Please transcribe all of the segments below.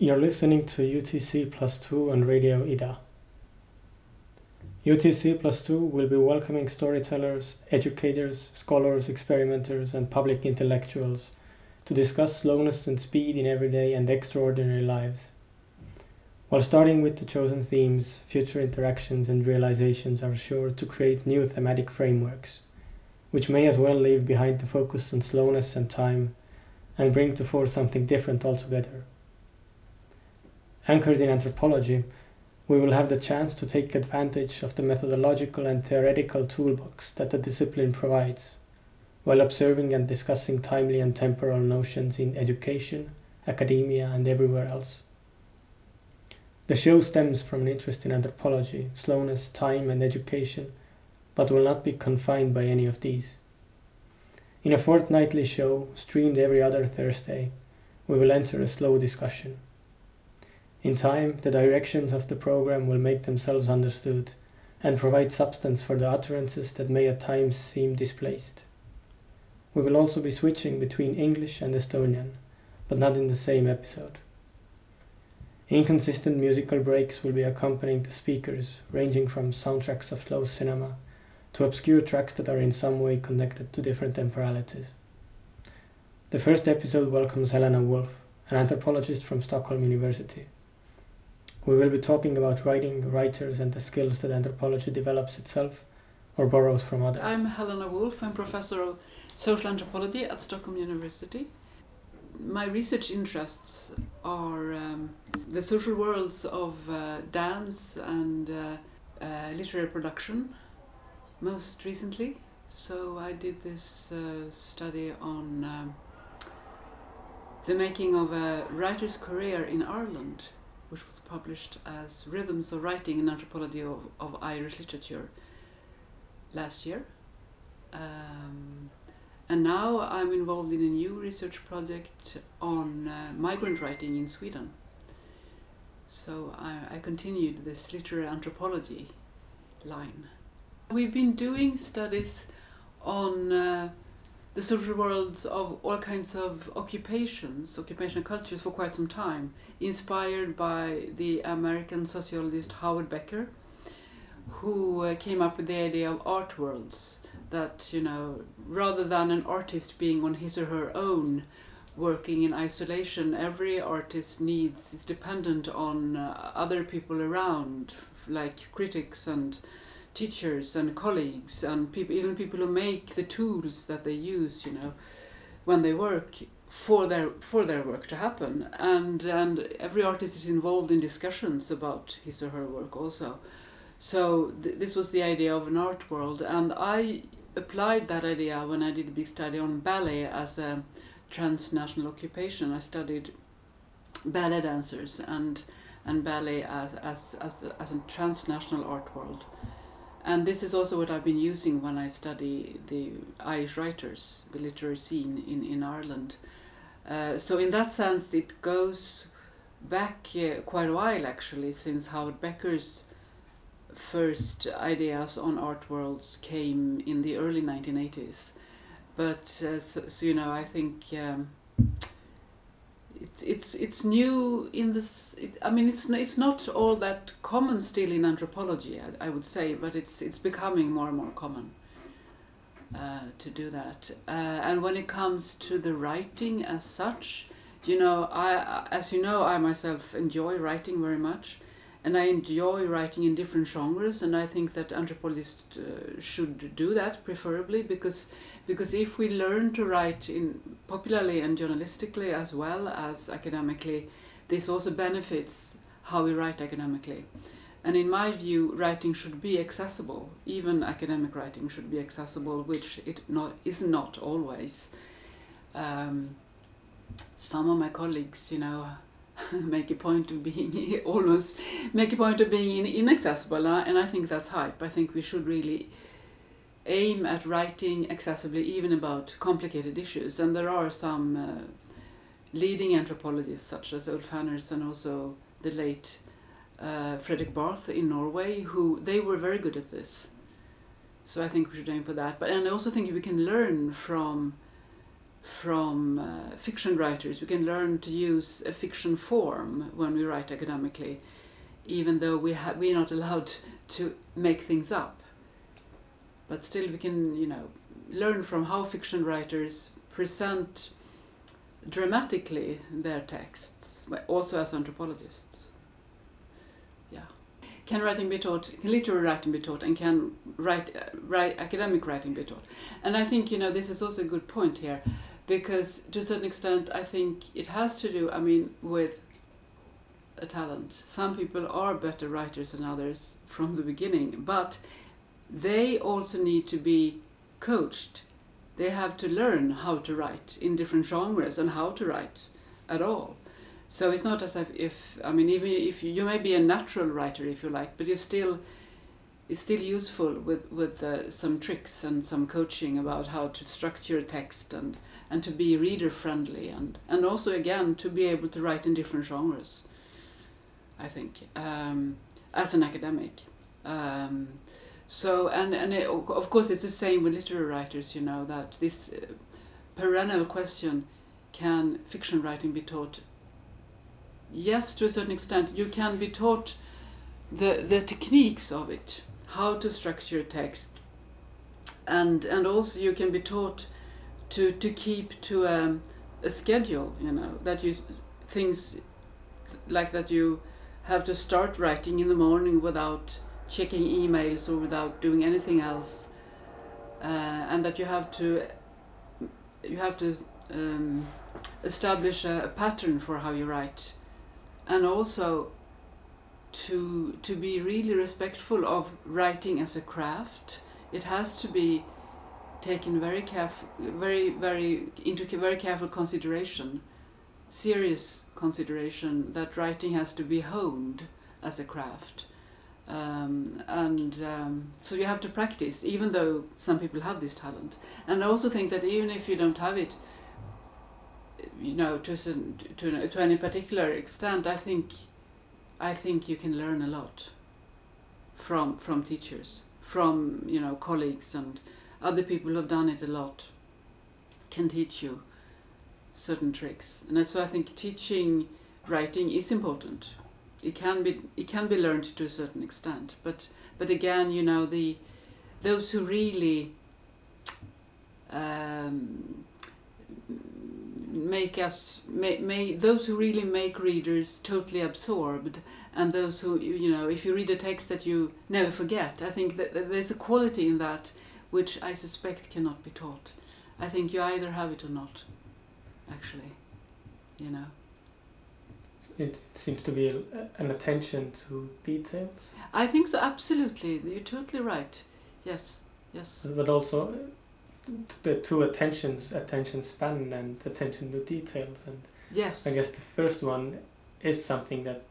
You're listening to UTC Plus 2 on Radio Ida. UTC Plus 2 will be welcoming storytellers, educators, scholars, experimenters, and public intellectuals to discuss slowness and speed in everyday and extraordinary lives. While starting with the chosen themes, future interactions and realizations are sure to create new thematic frameworks, which may as well leave behind the focus on slowness and time and bring to fore something different altogether. Anchored in anthropology, we will have the chance to take advantage of the methodological and theoretical toolbox that the discipline provides, while observing and discussing timely and temporal notions in education, academia, and everywhere else. The show stems from an interest in anthropology, slowness, time, and education, but will not be confined by any of these. In a fortnightly show, streamed every other Thursday, we will enter a slow discussion. In time, the directions of the program will make themselves understood and provide substance for the utterances that may at times seem displaced. We will also be switching between English and Estonian, but not in the same episode. Inconsistent musical breaks will be accompanying the speakers, ranging from soundtracks of slow cinema to obscure tracks that are in some way connected to different temporalities. The first episode welcomes Helena Wulff, an anthropologist from Stockholm University. We will be talking about writing, writers, and the skills that anthropology develops itself or borrows from others. I'm Helena Wulff. I'm professor of social anthropology at Stockholm University. My research interests are um, the social worlds of uh, dance and uh, uh, literary production, most recently. So I did this uh, study on um, the making of a writer's career in Ireland which was published as Rhythms of Writing in Anthropology of, of Irish Literature last year. Um, and now I'm involved in a new research project on uh, migrant writing in Sweden. So I, I continued this literary anthropology line. We've been doing studies on uh, the social worlds of all kinds of occupations, occupational cultures for quite some time, inspired by the American sociologist Howard Becker, who uh, came up with the idea of art worlds. That, you know, rather than an artist being on his or her own, working in isolation, every artist needs, is dependent on uh, other people around, like critics and teachers and colleagues and people, even people who make the tools that they use, you know, when they work for their for their work to happen. And and every artist is involved in discussions about his or her work also. So th- this was the idea of an art world, and I applied that idea when I did a big study on ballet as a transnational occupation. I studied ballet dancers and and ballet as as as, as a transnational art world. And this is also what I've been using when I study the Irish writers, the literary scene in, in Ireland. Uh, so, in that sense, it goes back uh, quite a while actually, since Howard Becker's first ideas on art worlds came in the early 1980s. But, uh, so, so, you know, I think. Um, it's it's it's new in this. It, I mean, it's it's not all that common still in anthropology. I, I would say, but it's it's becoming more and more common uh, to do that. Uh, and when it comes to the writing as such, you know, I as you know, I myself enjoy writing very much, and I enjoy writing in different genres. And I think that anthropologists uh, should do that preferably because because if we learn to write in popularly and journalistically as well as academically, this also benefits how we write academically. And in my view, writing should be accessible. Even academic writing should be accessible, which it not, is not always. Um, some of my colleagues, you know, make a point of being almost make a point of being inaccessible, uh, and I think that's hype. I think we should really aim at writing accessibly even about complicated issues. And there are some uh, leading anthropologists such as Ulf Hannerz and also the late uh, Fredrik Barth in Norway who they were very good at this. So I think we should aim for that. But and I also think we can learn from from uh, fiction writers. We can learn to use a fiction form when we write academically, even though we ha- we're not allowed to make things up. But still, we can, you know, learn from how fiction writers present dramatically their texts, also as anthropologists. Yeah. Can writing be taught? Can literary writing be taught? And can write, uh, write academic writing be taught? And I think you know this is also a good point here, because to a certain extent, I think it has to do. I mean, with a talent. Some people are better writers than others from the beginning, but they also need to be coached they have to learn how to write in different genres and how to write at all. So it's not as if, if I mean, even if you, you may be a natural writer if you like, but you still it's still useful with with uh, some tricks and some coaching about how to structure text and and to be reader friendly and and also again to be able to write in different genres. I think um, as an academic. Um, so and and it, of course it's the same with literary writers. You know that this uh, perennial question: Can fiction writing be taught? Yes, to a certain extent, you can be taught the the techniques of it, how to structure a text, and and also you can be taught to to keep to a, a schedule. You know that you things like that you have to start writing in the morning without checking emails or without doing anything else, uh, and that you have to you have to um, establish a, a, pattern for how you write, and also to to be really respectful of writing as a craft. It has to be taken very careful, very very into very careful consideration, serious consideration that writing has to be honed as a craft um, and um, so you have to practice, even though some people have this talent. And I also think that even if you don't have it, you know, to to to any particular extent, I think, I think you can learn a lot. From from teachers, from you know colleagues and other people who have done it a lot, can teach you certain tricks. And so I think teaching writing is important it can be it can be learned to a certain extent. But but again you know the those who really um, make us may, may those who really make readers totally absorbed and those who you know if you read a text that you never forget i think that there's a quality in that which i suspect cannot be taught. I think you either have it or not actually you know it seems to be an attention to details. I think so, absolutely. You're totally right. Yes, yes. But also the two attentions, attention span and attention to details. And yes. I guess the first one is something that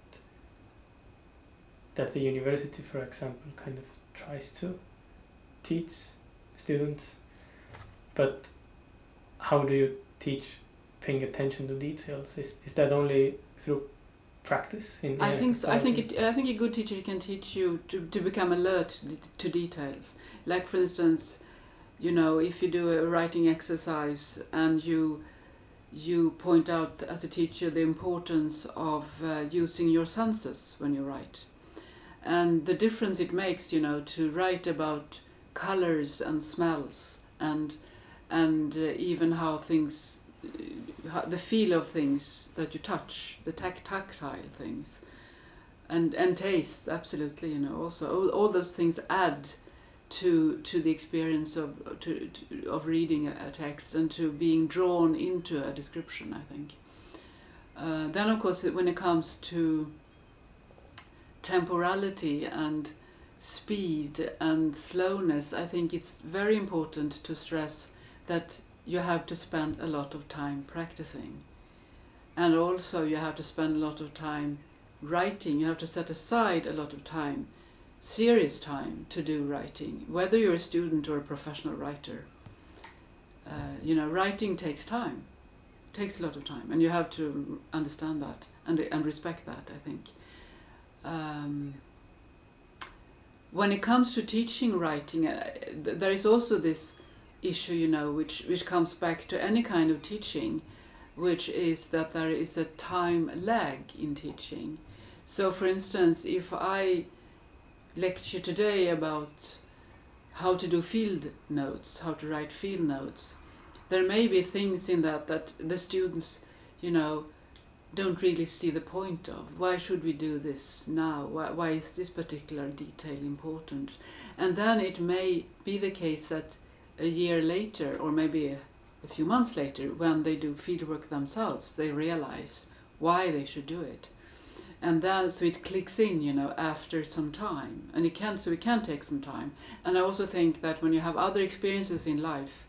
that the university, for example, kind of tries to teach students. But how do you teach paying attention to details? Is, is that only through practice in I think so. I think it, I think a good teacher can teach you to, to become alert to details. Like for instance, you know, if you do a writing exercise and you you point out as a teacher the importance of uh, using your senses when you write and the difference it makes you know to write about colors and smells and and uh, even how things the feel of things that you touch, the tac- tactile things, and and tastes absolutely. You know, also all, all those things add to to the experience of to, to of reading a, a, text and to being drawn into a description. I think. Uh, then, of course, when it comes to temporality and speed and slowness, I think it's very important to stress that you have to spend a lot of time practicing. And also, you have to spend a lot of time writing. You have to set aside a lot of time, serious time, to do writing, whether you're a student or a professional writer. Uh, you know, writing takes time. It takes a lot of time, and you have to understand that and and respect that. I think. Um, when it comes to teaching writing, uh, th- there is also this issue, you know, which which comes back to any kind of teaching, which is that there is a time lag in teaching. So, for instance, if I lecture today about how to do field notes, how to write field notes, there may be things in that that the students, you know, don't really see the point of. Why should we do this now? Why, why is this particular detail important? And then it may be the case that a year later, or maybe a, few months later, when they do fieldwork themselves, they realize why they should do it. And then, so it clicks in, you know, after some time. And it can, so it can take some time. And I also think that when you have other experiences in life,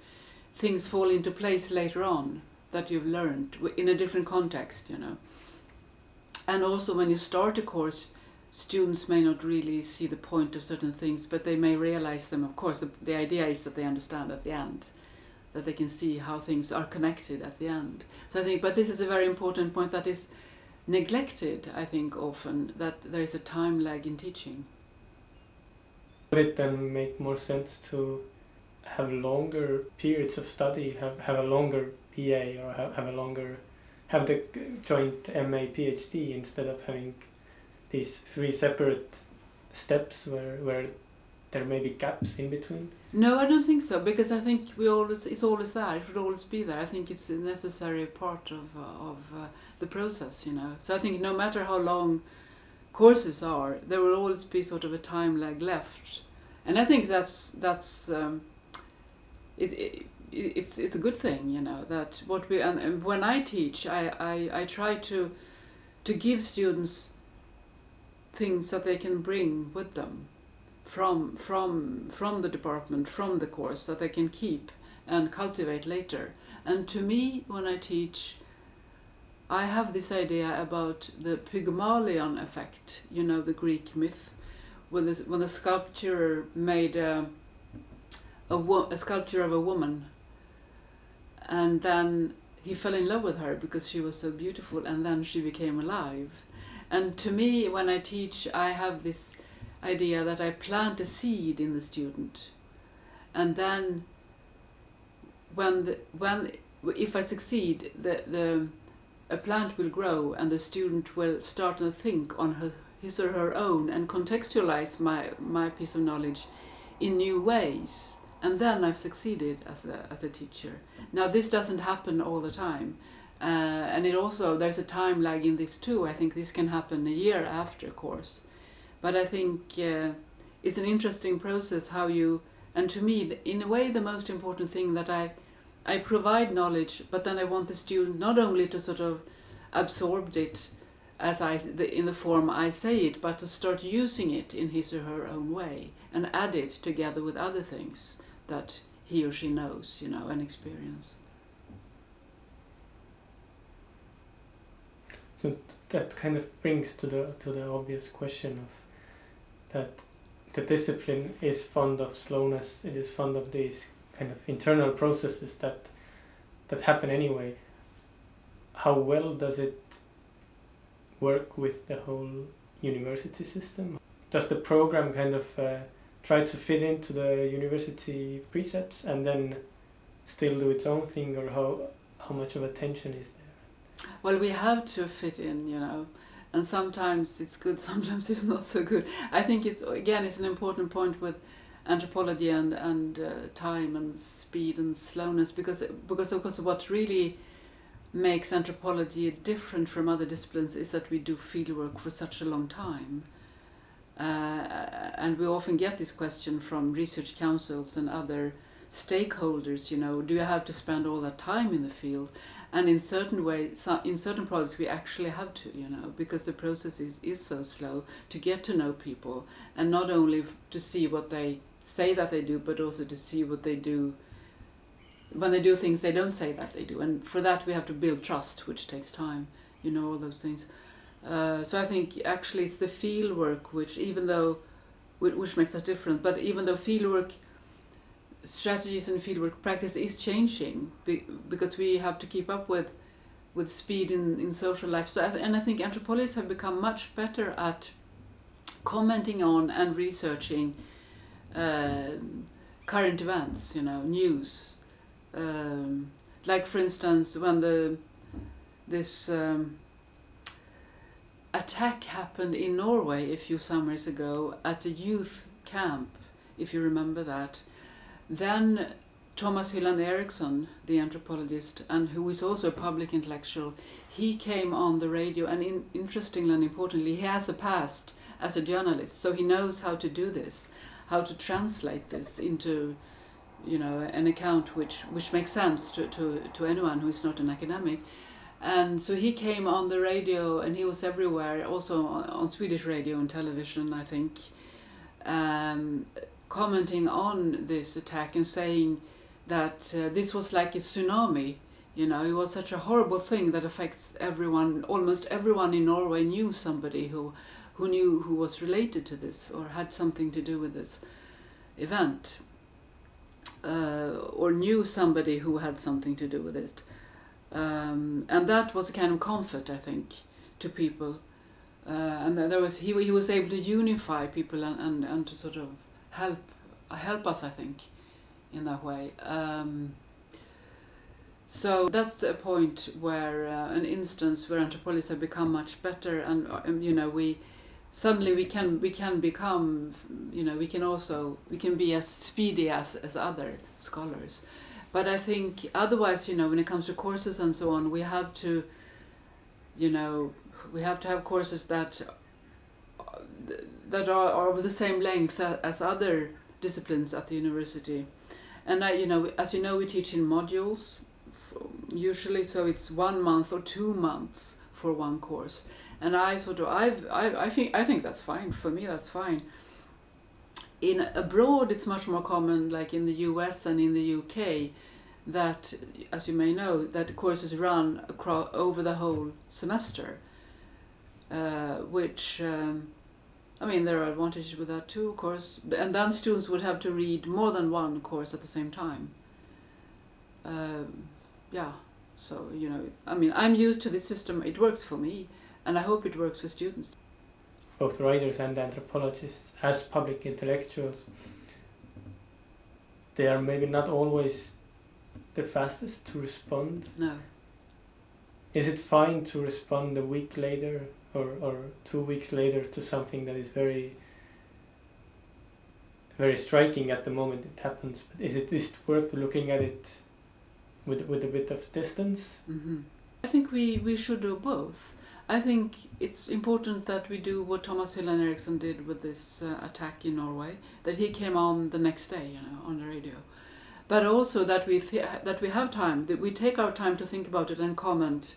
things fall into place later on that you've learned in a different context, you know. And also, when you start a course, students may not really see the point of certain things, but they may realize them. Of course, the, the idea is that they understand at the end, that they can see how things are connected at the end. So I think, but this is a very important point that is neglected, I think, often, that there is a time lag in teaching. Would it then make more sense to have longer periods of study, have, have a longer BA or have, have a longer have the joint MA PhD instead of having these three separate steps where where there may be gaps in between? No, I don't think so because I think we always it's always there. It would always be there. I think it's a necessary part of uh, of uh, the process, you know. So I think no matter how long courses are, there will always be sort of a time lag left, and I think that's that's um, it, it it's it's a good thing, you know, that what we and, and when I teach, I, I, I try to to give students things that they can bring with them from from from the department, from the course that they can keep and cultivate later. And to me, when I teach, I have this idea about the Pygmalion effect, you know, the Greek myth, when the, when the sculptor made a, a, a sculpture of a woman and then he fell in love with her because she was so beautiful and then she became alive and to me when i teach i have this idea that i plant a seed in the student and then when the, when if i succeed the the a plant will grow and the student will start to think on her, his or her own and contextualize my my piece of knowledge in new ways and then I've succeeded as a, as a teacher. Now this doesn't happen all the time, uh, and it also there's a time lag in this too. I think this can happen a year after course, but I think uh, it's an interesting process how you and to me in a way the most important thing that I I provide knowledge, but then I want the student not only to sort of absorb it as I the, in the form I say it, but to start using it in his or her own way and add it together with other things that he or she knows, you know, and experience. So that kind of brings to the to the obvious question of that the discipline is fond of slowness. It is fond of these kind of internal processes that that happen anyway. How well does it work with the whole university system? Does the program kind of uh, try to fit into the university precepts and then still do its own thing or how how much of attention is well we have to fit in you know and sometimes it's good sometimes it's not so good. I think it's again it's an important point with anthropology and and uh, time and speed and slowness because because of course what really makes anthropology different from other disciplines is that we do fieldwork for such a long time. Uh, and we often get this question from research councils and other stakeholders, you know, do you have to spend all that time in the field? And in certain ways, in certain projects, we actually have to, you know, because the process is, is so slow to get to know people and not only to see what they say that they do, but also to see what they do when they do things they don't say that they do. And for that, we have to build trust, which takes time, you know, all those things. Uh, so I think actually it's the field work which, even though, which makes us different, but even though field work strategies and fieldwork practice is changing be, because we have to keep up with with speed in, in social life. So and I think anthropologists have become much better at commenting on and researching uh, current events, you know, news. Um, like for instance, when the this um, attack happened in Norway a few summers ago at a youth camp, if you remember that, then Thomas Hylland Eriksen, the anthropologist, and who is also a public intellectual, he came on the radio, and in, interestingly and importantly, he has a past as a journalist, so he knows how to do this, how to translate this into, you know, an account which which makes sense to to, to anyone who is not an academic. And so he came on the radio, and he was everywhere, also on, on Swedish radio and television, I think, um, commenting on this attack and saying that uh, this was like a tsunami. You know, it was such a horrible thing that affects everyone. Almost everyone in Norway knew somebody who, who knew who was related to this or had something to do with this event, uh, or knew somebody who had something to do with it. Um, and that was a kind of comfort, I think, to people. Uh, and there was he he was able to unify people and, and, and to sort of help help us, I think in that way. Um, so that's a point where uh, an instance where anthropologists have become much better, and um, you know we suddenly we can we can become you know we can also we can be as speedy as as other scholars, but I think otherwise you know when it comes to courses and so on we have to you know we have to have courses that that are, are of the same length as other disciplines at the university and I, you know, as you know, we teach in modules, usually, so it's one month or two months for one course. And I sort of, I've, I, I think, I think that's fine. For me, that's fine. In abroad, it's much more common, like in the U.S. and in the UK, that, as you may know, that courses run across over the whole semester, uh, which. Um, I mean, there are advantages with that too, of course. And then students would have to read more than one course at the same time. Uh, yeah, so, you know, I mean, I'm used to this system. It works for me, and I hope it works for students. Both writers and anthropologists, as public intellectuals, they are maybe not always the fastest to respond. No. Is it fine to respond a week later or, or two weeks later to something that is very very striking at the moment it happens. But is it is it worth looking at it with with a bit of distance? Mm-hmm. i think we we should do both. I think it's important that we do what thomas hylland eriksen did with this uh, attack in norway that he came on the next day you know on the radio. But also that we th- that we have time that we take our time to think about it and comment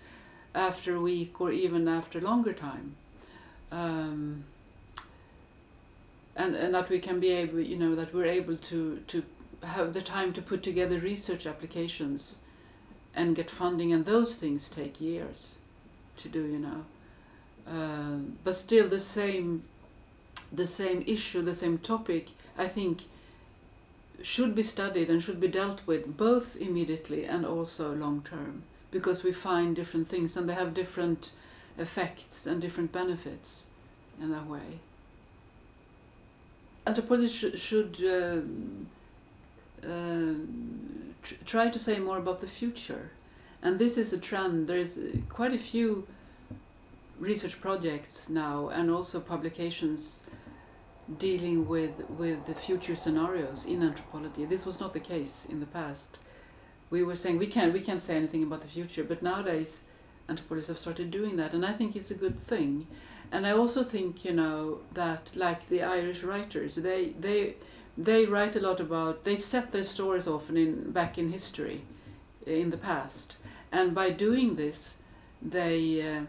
after a week or even after longer time. Um, and, and that we can be able, you know, that we're able to, to have the time to put together research applications and get funding, and those things take years to do, you know. Uh, but still, the same, the same issue, the same topic, I think, should be studied and should be dealt with both immediately and also long term because we find different things and they have different effects and different benefits in that way. Anthropology sh- should uh, uh, tr- try to say more about the future. And this is a trend. There is uh, quite a few research projects now and also publications dealing with, with the future scenarios in anthropology. This was not the case in the past we were saying we can't we can't say anything about the future, but nowadays anthropologists have started doing that, and I think it's a good thing. And I also think you know that like the Irish writers, they they they write a lot about they set their stories often in back in history, in the past, and by doing this, they uh,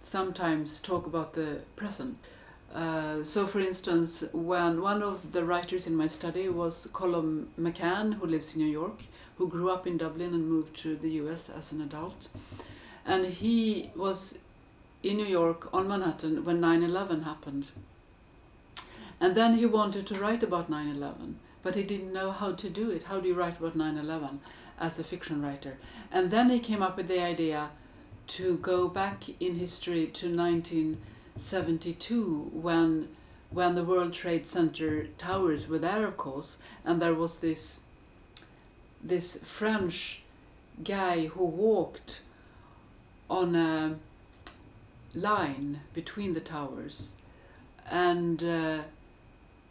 sometimes talk about the present. Uh, so, for instance, when one of the writers in my study was Colum McCann, who lives in New York, who grew up in Dublin and moved to the US as an adult. And he was in New York on Manhattan when 9 11 happened. And then he wanted to write about 9 11, but he didn't know how to do it. How do you write about 9 11 as a fiction writer? And then he came up with the idea to go back in history to 1972 when when the World Trade Center towers were there, of course, and there was this this French guy who walked on a line between the towers, and uh,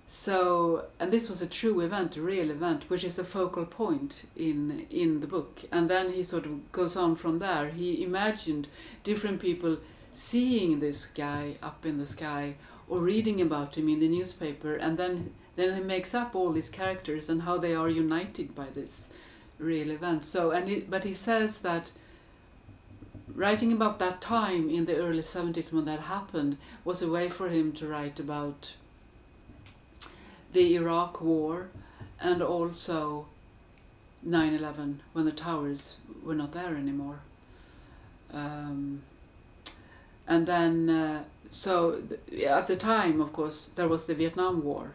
so and this was a true event, a real event, which is a focal point in in the book. And then he sort of goes on from there. He imagined different people seeing this guy up in the sky or reading about him in the newspaper, and then then he makes up all these characters and how they are united by this real event. So and he, but he says that writing about that time in the early 70s when that happened was a way for him to write about the Iraq War and also 9 11 when the towers were not there anymore. Um, and then, uh, so th- at the time, of course, there was the Vietnam War.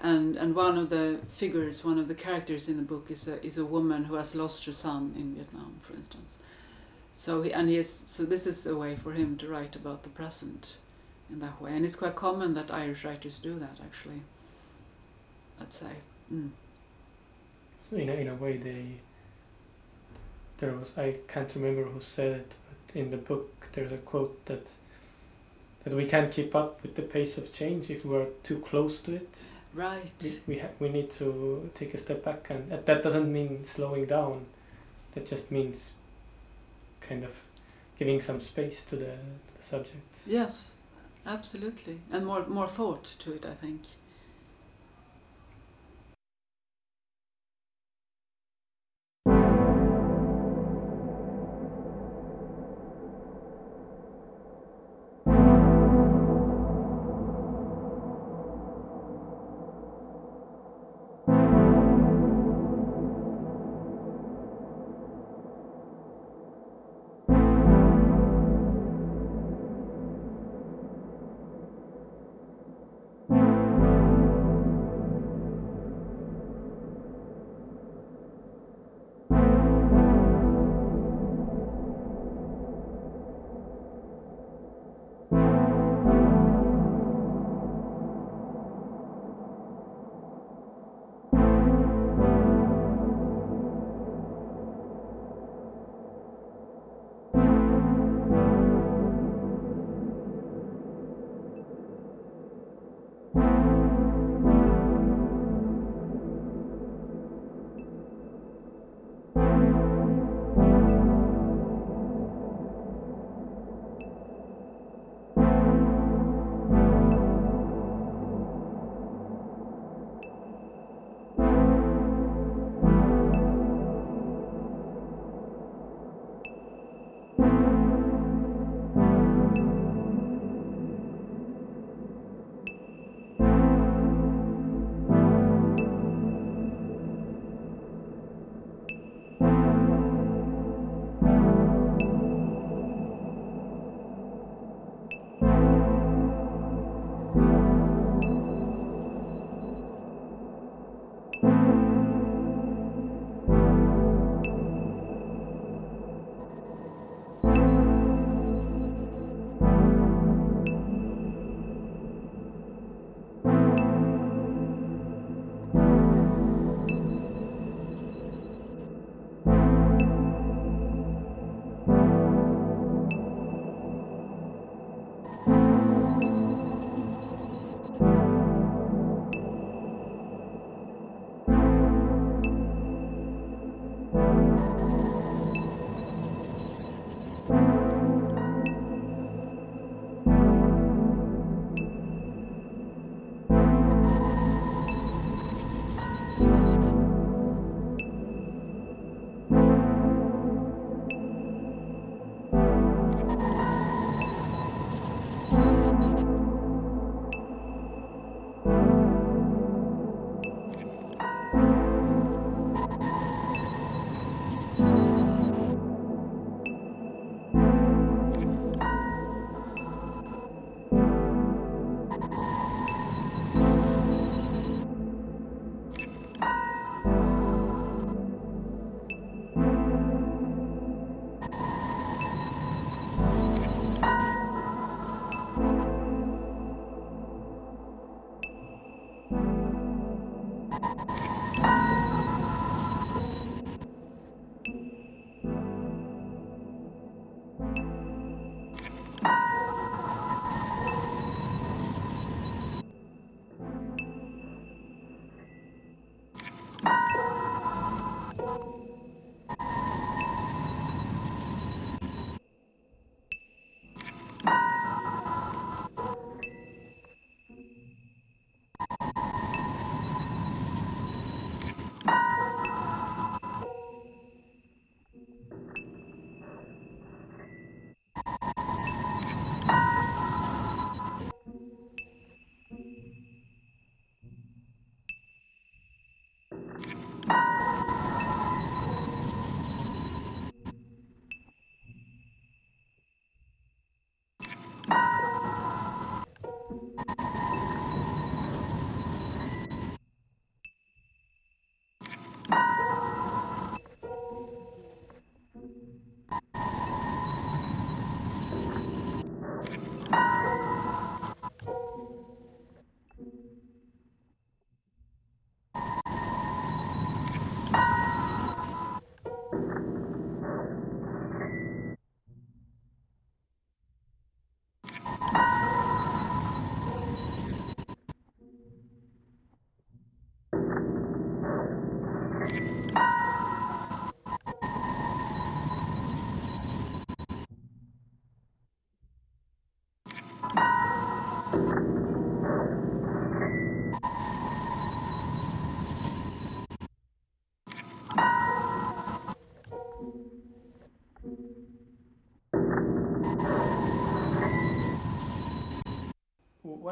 And, and one of the figures, one of the characters in the book is a, is a woman who has lost her son in Vietnam, for instance. So he, and he is, so this is a way for him to write about the present in that way. And it's quite common that Irish writers do that, actually. I'd say. Mm. So in a, in a way, they there was I can't remember who said it, but in the book there's a quote that that we can't keep up with the pace of change if we're too close to it. Right. We we, ha- we need to take a step back, and that, that doesn't mean slowing down. That just means kind of giving some space to the, to the subjects. Yes, absolutely, and more more thought to it. I think.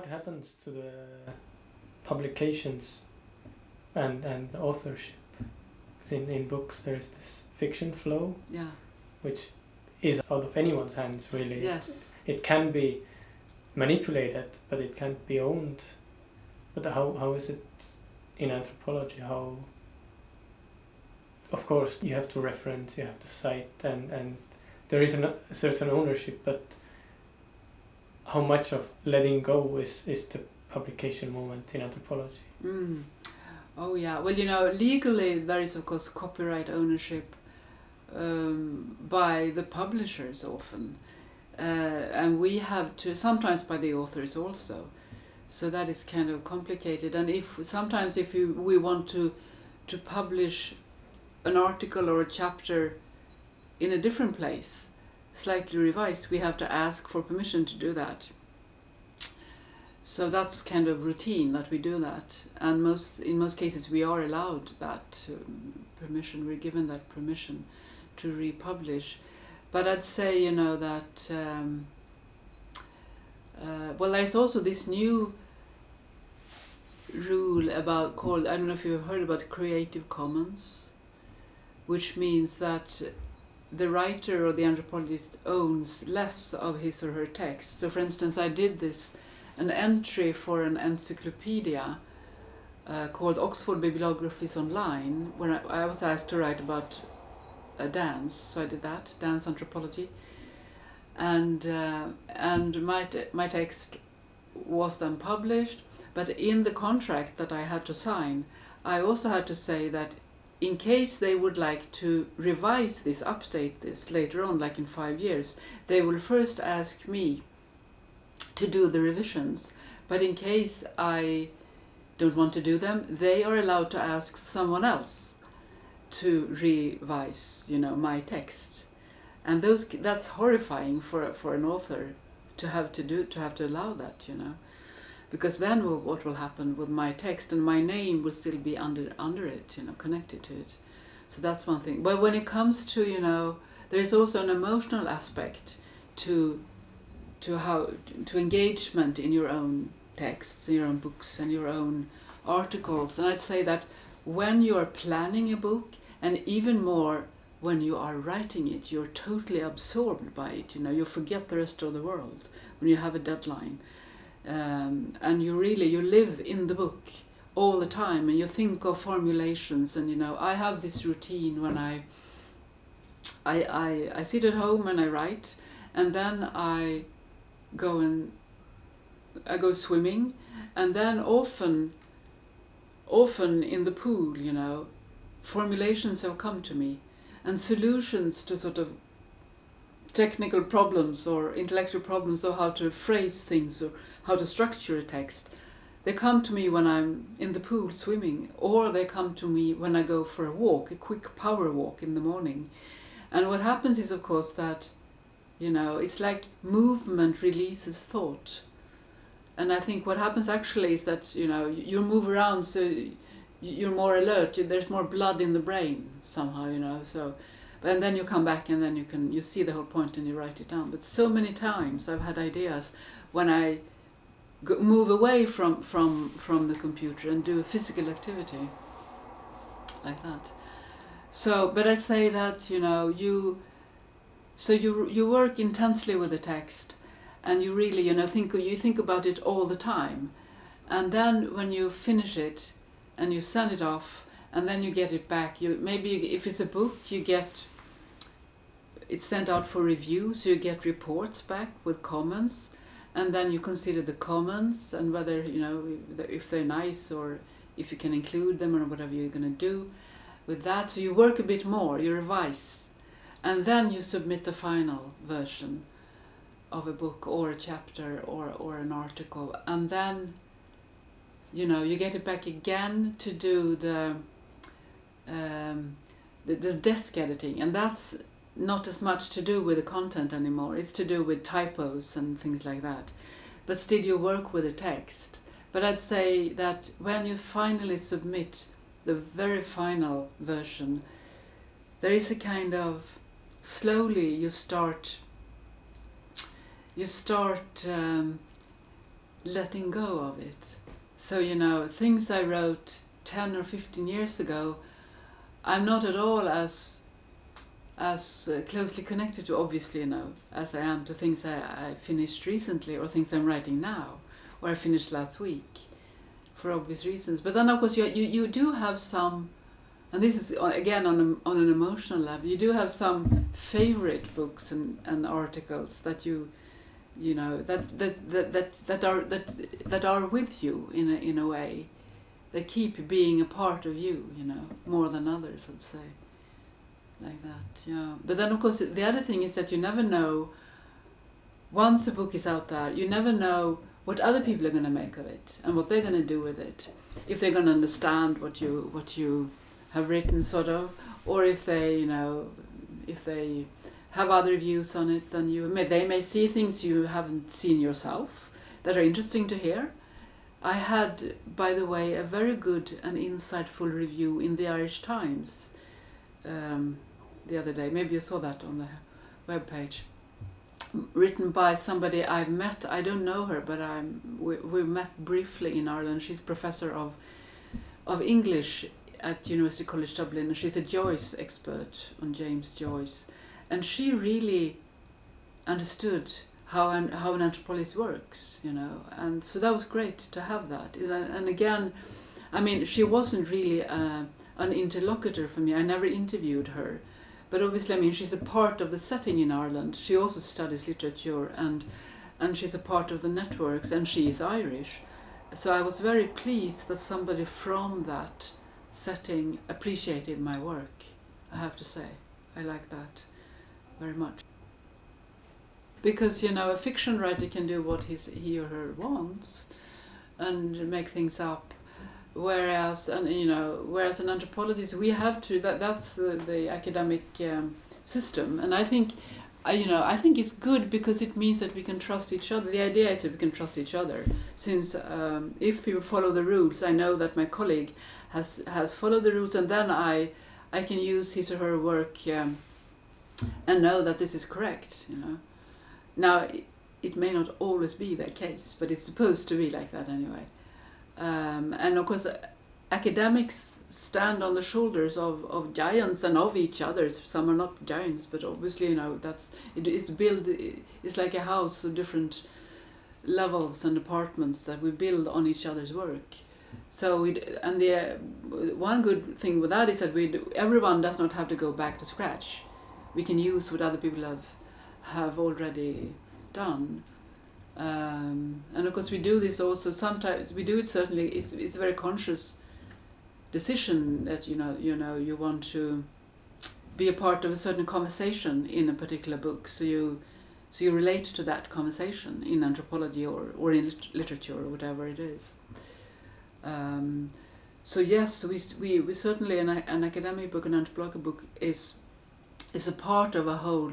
What happens to the publications and and the authorship? 'Cause in in books there is this fiction flow, Yeah. which is out of anyone's hands really. Yes. It can be manipulated, but it can't be owned. But how how is it in anthropology? How of course you have to reference, you have to cite, and and there is an, a certain ownership, but how much of letting go is is the publication moment in anthropology? Mm. Oh yeah. Well, you know, legally there is of course copyright ownership um, by the publishers often, uh, and we have to sometimes by the authors also. So that is kind of complicated. And if sometimes if you, we want to to publish an article or a chapter in a different place, slightly revised, we have to ask for permission to do that. So that's kind of routine that we do that, and most in most cases we are allowed that um, permission. We're given that permission to republish, but I'd say you know that um, uh, well, there's also this new rule about called I don't know if you've heard about Creative Commons, which means that the writer or the anthropologist owns less of his or her text. So, for instance, I did this an entry for an encyclopedia uh, called Oxford Bibliographies Online, when I, I was asked to write about a dance, so I did that, dance anthropology, and uh, and my my text was then published. But in the contract that I had to sign, I also had to say that in case they would like to revise this, update this later on, like in five years, they will first ask me to do the revisions. But in case I don't want to do them, they are allowed to ask someone else to revise, you know, my text. And those that's horrifying for for an author to have to do to have to allow that, you know. Because then will, what will happen with my text and my name will still be under under it, you know, connected to it. So that's one thing. But when it comes to, you know, there is also an emotional aspect to to how to engagement in your own texts, in your own books, and your own articles. And I'd say that when you are planning a book, and even more when you are writing it, you're totally absorbed by it. You know, you forget the rest of the world when you have a deadline, um, and you really you live in the book all the time, and you think of formulations. And you know, I have this routine when I. I, I, I sit at home and I write, and then I go and I go swimming, and then often, often in the pool, you know, formulations have come to me, and solutions to sort of technical problems or intellectual problems or how to phrase things or how to structure a text. They come to me when I'm in the pool swimming, or they come to me when I go for a walk, a quick power walk in the morning. And what happens is, of course, that you know, it's like movement releases thought. And I think what happens actually is that, you know, you move around so you're more alert, there's more blood in the brain somehow, you know, so and then you come back and then you can you see the whole point and you write it down but so many times i've had ideas when i move away from from from the computer and do a physical activity like that so but i say that you know you so you you work intensely with the text and you really you know think you think about it all the time and then when you finish it and you send it off and then you get it back. You maybe if it's a book, you get it's sent out for review, so you get reports back with comments, and then you consider the comments and whether you know if they're nice or if you can include them or whatever you're going to do with that. So you work a bit more, you revise, and then you submit the final version of a book or a chapter or, or an article, and then you know you get it back again to do the um, the, the desk editing, and that's not as much to do with the content anymore. It's to do with typos and things like that. But still, you work with the text. But I'd say that when you finally submit the very final version, there is a kind of slowly you start you start um, letting go of it. So you know things I wrote ten or fifteen years ago, I'm not at all as as uh, closely connected to obviously you know as I am to things I, I finished recently or things I'm writing now or I finished last week for obvious reasons. But then, of course, you, you, you do have some, and this is uh, again on, a, on an emotional level, you do have some favorite books and, and articles that you, you know, that, that, that, that, that, are, that, that are with you in a, in a way. They keep being a part of you, you know, more than others, I'd say. Like that, yeah. But then, of course, the other thing is that you never know, once a book is out there, you never know what other people are going to make of it and what they're going to do with it. If they're going to understand what you what you have written, sort of, or if they, you know, if they have other views on it than you. May, they may see things you haven't seen yourself that are interesting to hear. I had, by the way, a very good and insightful review in the Irish Times um, the other day. Maybe you saw that on the web page written by somebody I've met. I don't know her, but I'm we we met briefly in Ireland. She's professor of of English at University College Dublin. She's a Joyce expert on James Joyce, and she really understood how an how an anthropologist works. You know, and so that was great to have that. And again, I mean, she wasn't really a, uh, an interlocutor for me. I never interviewed her but obviously, I mean, she's a part of the setting in Ireland. She also studies literature and and she's a part of the networks and she is Irish. So I was very pleased that somebody from that setting appreciated my work. I have to say, I like that very much. Because you know, a fiction writer can do what he or her wants, and make things up whereas and you know whereas an anthropologist we have to that that's the, the academic um, system. And i think you know i think it's good because it means that we can trust each other. The idea is that we can trust each other. Since um, if people follow the rules i know that my colleague has has followed the rules and then i i can use his or her work um, and know that this is correct you know. Now it, it may not always be that case but it's supposed to be like that anyway um, and of course, academics stand on the shoulders of, of giants and of each other. Some are not giants, but obviously, you know, that's it is built. It's like a house of different levels and apartments that we build on each other's work. So we and the uh, one good thing with that is that we everyone does not have to go back to scratch. We can use what other people have have already done. Um, and of course, we do this also. Sometimes we do it. Certainly, it's it's a very conscious decision that you know you know you want to be a part of a certain conversation in a particular book. So you so you relate to that conversation in anthropology or or in lit literature or whatever it is. Um, so yes, we we, we certainly an, an academic book, an anthropological book is is a part of a whole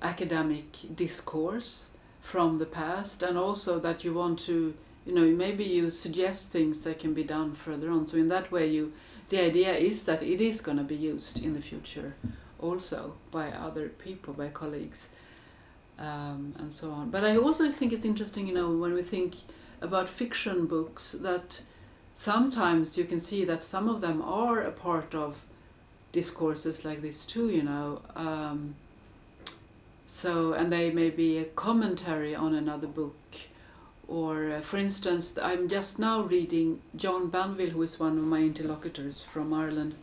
academic discourse from the past and also that you want to you know maybe you suggest things that can be done further on. So in that way you the idea is that it is going to be used in the future also by other people by colleagues um, and so on. But i also think it's interesting you know when we think about fiction books that sometimes you can see that some of them are a part of discourses like this too you know um, so, and they may be a commentary on another book, Or, uh, for instance, I'm just now reading John Banville, who is one of my interlocutors from Ireland.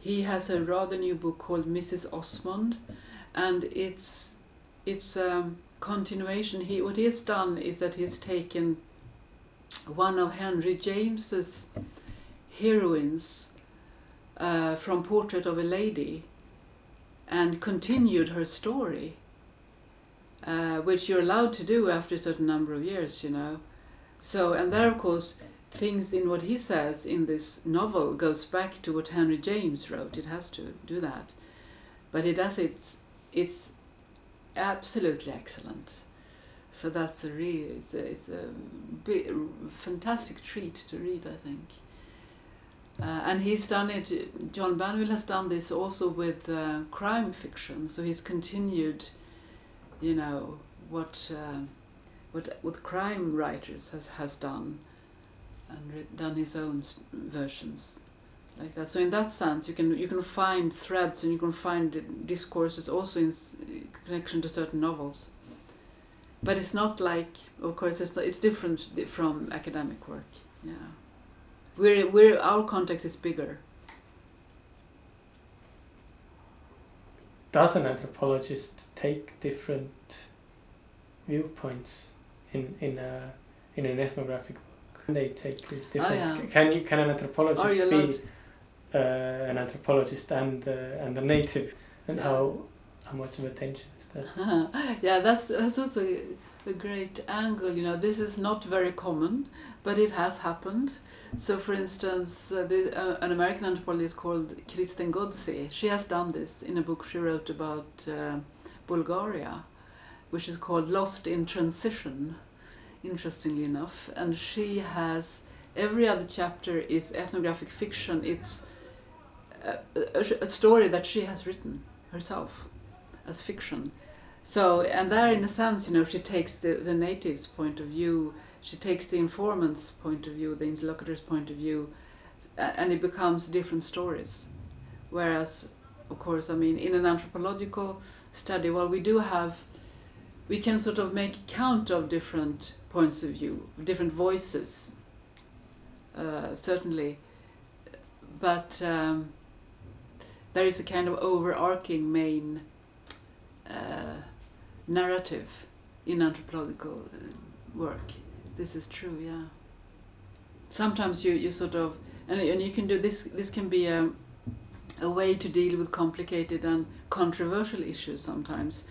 He has a rather new book called Mrs. Osmond, and it's it's a continuation. He what he has done is that he's taken one of Henry James's heroines uh, from Portrait of a Lady and continued her story uh, which you're allowed to do after a certain number of years, you know. So, and there, of course, things in what he says in this novel goes back to what Henry James wrote. It has to do that, but he does it. It's absolutely excellent. So that's a really it's a, it's a fantastic treat to read. I think. Uh, and he's done it. John Banville has done this also with uh, crime fiction. So he's continued you know what uh, what what crime writers has has done and done his own versions like that so in that sense you can you can find threads and you can find discourses also in connection to certain novels but it's not like of course it's not, it's different from academic work yeah we're, we're our context is bigger does an anthropologist take different viewpoints in in a in an ethnographic book? They take these Oh, different. yeah. Can you can an anthropologist you be allowed? uh, an anthropologist and uh, and a native, and Yeah. how how much of a tension is that? yeah, that's that's also a, a great angle. You know, this is not very common, but it has happened. So, for instance, uh, the, uh, an American anthropologist called Kristen Ghodsee, she has done this in a book she wrote about uh, Bulgaria, which is called Lost in Transition. Interestingly enough, and she has every other chapter is ethnographic fiction. It's a, a, a story that she has written herself as fiction. So, and there, in a sense, you know, she takes the, the native's point of view, she takes the informant's point of view, the interlocutor's point of view, and it becomes different stories. Whereas, of course, I mean, in an anthropological study, well, we do have, we can sort of make count of different points of view, different voices, uh, certainly, but um, there is a kind of overarching main uh, narrative in anthropological uh, work. This is true, yeah. Sometimes you, you sort of and, and you can do this. This can be a a way to deal with complicated and controversial issues. Sometimes,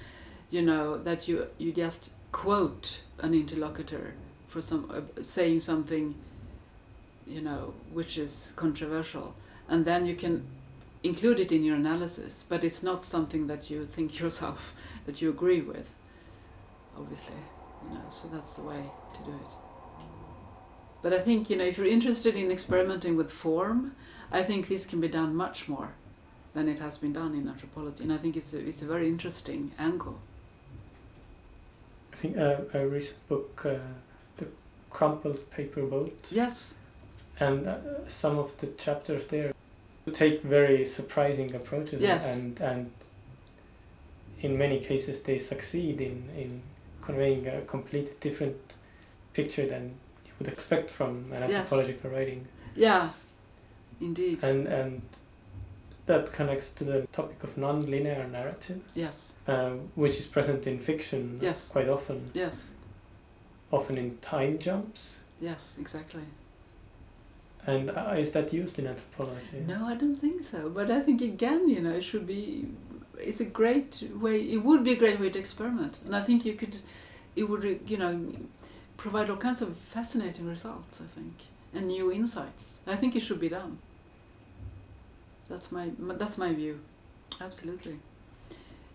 you know that you you just quote an interlocutor for some uh, saying something, you know, which is controversial, and then you can include it in your analysis, but it's not something that you think yourself that you agree with. Obviously, you know, so that's the way to do it. But I think you know, if you're interested in experimenting with form, I think this can be done much more than it has been done in anthropology, and I think it's a, it's a very interesting angle. I think uh, a recent book, uh, the crumpled paper boat, Yes, and uh, some of the chapters there take very surprising approaches, Yes. and and in many cases they succeed in in conveying a completely different picture than you would expect from an Yes. anthropological writing, yeah, indeed, and and that connects to the topic of non-linear narrative, yes, um, which is present in fiction Yes. quite often, yes, often in time jumps. yes, exactly. And uh, is that used in anthropology? No, I don't think so. But I think again, you know, it should be. It's a great way. It would be a great way to experiment, and I think you could. It would, you know, provide all kinds of fascinating results. I think and new insights. I think it should be done. That's my that's my view, absolutely.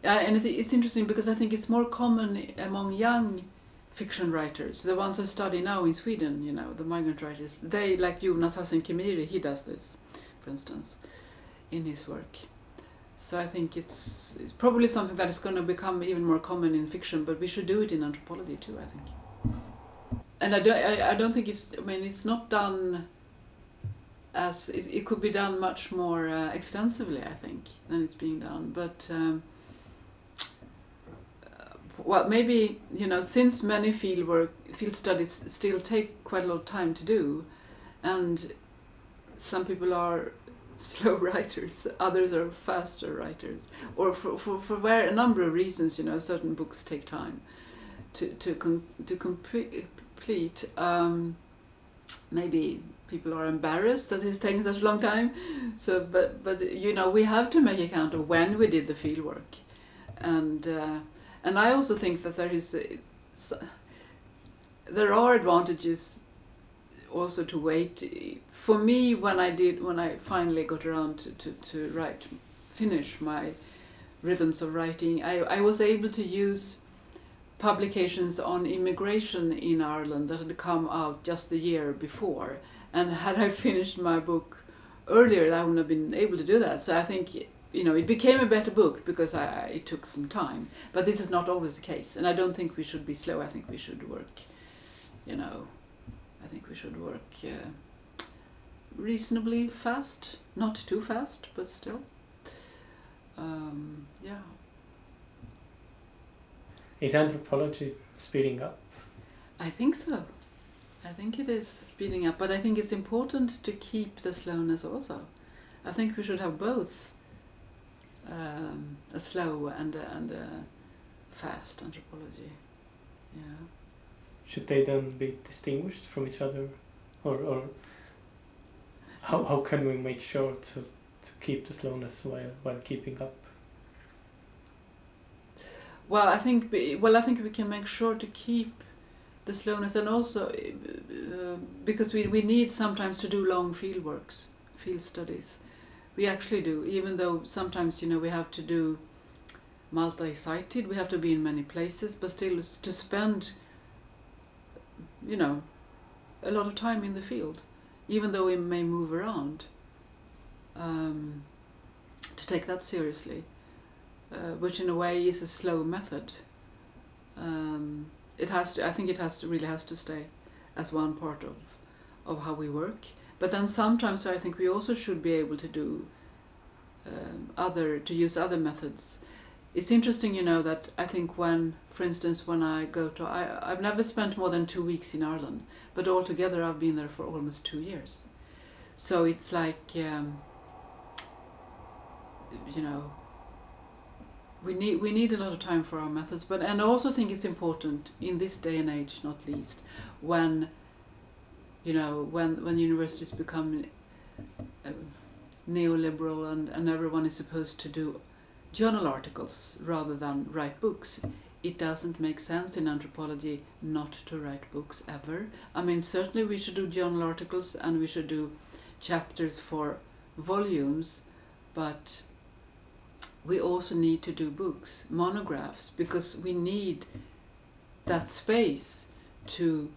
Uh, and it's interesting because I think it's more common among young fiction writers, the ones I study now in Sweden. You know, the migrant writers. They like Jonas Hassan Khemiri. He does this, for instance, in his work. So I think it's it's probably something that is going to become even more common in fiction, but we should do it in anthropology too. I think. And I don't, I, I don't think it's. I mean, it's not done. As it, it could be done much more uh, extensively, I think, than it's being done. But um, uh, well, maybe you know, since many field work, field studies still take quite a lot of time to do, and some people are slow writers, others are faster writers, or for for for where a number of reasons, you know, certain books take time to to com- to complete. um, maybe people are embarrassed that it's taking such a long time. So, but but you know, we have to make account of when we did the field work, and uh, and I also think that there is there are advantages also to wait. For me, when I did when I finally got around to, to, to write, finish my rhythms of writing, I, I was able to use publications on immigration in Ireland that had come out just the year before and had I finished my book earlier, I wouldn't have been able to do that. So I think you know it became a better book because I, it took some time. But this is not always the case, and I don't think we should be slow. I think we should work. You know, I think we should work uh, reasonably fast, not too fast, but still. Um, yeah. Is anthropology speeding up? I think so. I think it is speeding up, but I think it's important to keep the slowness also. I think we should have both um, a slow and a, and a fast anthropology. You know. Should they then be distinguished from each other, or or how how can we make sure to to keep the slowness while while keeping up? Well, I think well I think we can make sure to keep the slowness and also uh, because we, we need sometimes to do long field works field studies we actually do even though sometimes you know we have to do multi-sited we have to be in many places but still to spend you know a lot of time in the field even though we may move around um, to take that seriously uh, which in a way is a slow method um, it has to. I think it has to really has to stay as one part of of how we work. But then sometimes I think we also should be able to do um, other to use other methods. It's interesting, you know, that I think when, for instance, when I go to, I, I've never spent more than two weeks in Ireland, but altogether I've been there for almost two years. So it's like, um, you know, we need we need a lot of time for our methods but and I also think it's important in this day and age not least when you know when when universities become uh, neoliberal and, and everyone is supposed to do journal articles rather than write books it doesn't make sense in anthropology not to write books ever i mean certainly we should do journal articles and we should do chapters for volumes but we also need to do books, monographs, because we need that space to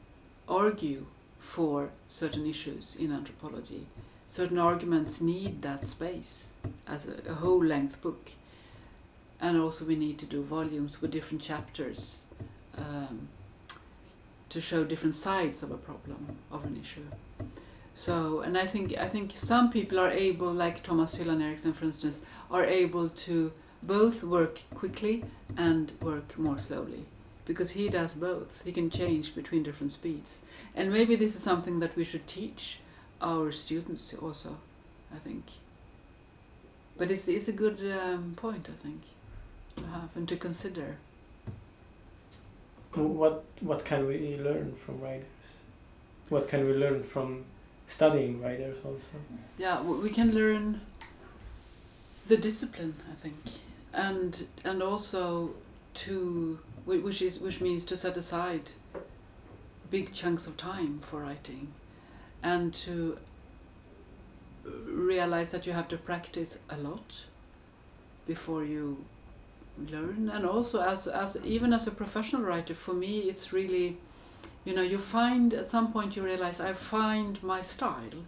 argue for certain issues in anthropology. Certain arguments need that space as a, a whole length book. And also, we need to do volumes with different chapters um, to show different sides of a problem, of an issue. So, and I think I think some people are able, like Thomas Hylland Eriksen, for instance, are able to both work quickly and work more slowly because he does both. He can change between different speeds, and maybe this is something that we should teach our students also. I think. But it's it's a good um, point, I think, to have and to consider. What what can we learn from writers? What can we learn from studying writers also. Yeah, we can learn the discipline, I think, and and also to which is which means to set aside big chunks of time for writing, and to realize that you have to practice a lot before you learn. And also as as even as a professional writer for me it's really you know you find at some point you realize i find my style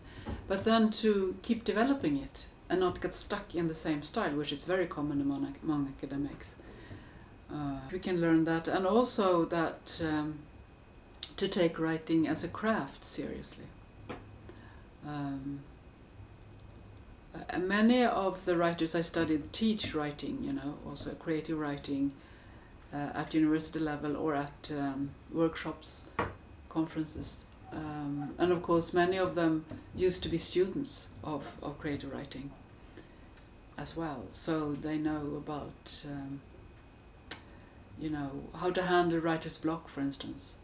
but then to keep developing it and not get stuck in the same style which is very common among, among academics uh, we can learn that. And also that um, to take writing as a craft seriously. Um, many of the writers I studied teach writing, you know, also creative writing, uh, at university level or at um, workshops, conferences. Um, and of course, many of them used to be students of, of creative writing as well, so they know about, um, you know, how to handle writer's block, for instance,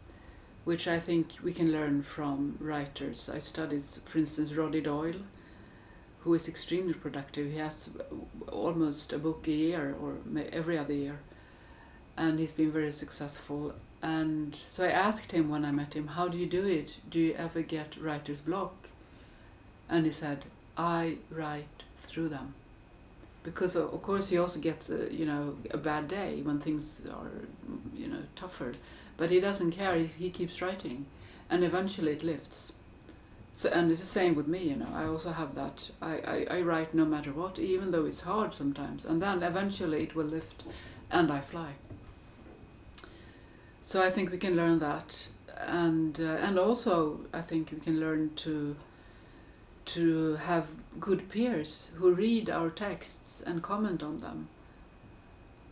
which I think we can learn from writers. I studied, for instance, Roddy Doyle, who is extremely productive. He has almost a book a year or every other year and he's been very successful. And so I asked him when I met him, How do you do it? Do you ever get writer's block? And he said, I write through them. Because of course he also gets a, you know a bad day when things are you know tougher, but he doesn't care. He, he keeps writing, and eventually it lifts. So and it's the same with me. You know I also have that. I, I, I write no matter what, even though it's hard sometimes, and then eventually it will lift, and I fly. So I think we can learn that, and uh, and also I think we can learn to to have good peers who read our texts and comment on them,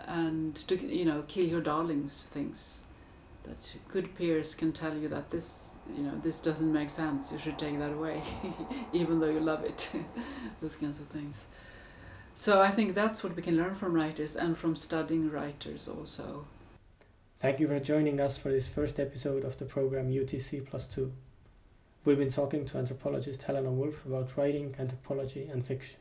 and to you know kill your darlings things. That good peers can tell you that this you know this doesn't make sense. You should take that away, even though you love it. Those kinds of things. So I think that's what we can learn from writers and from studying writers also. Thank you for joining us for this first episode of the program UTC Plus 2. We've been talking to anthropologist Helena Wulff about writing, anthropology, and fiction.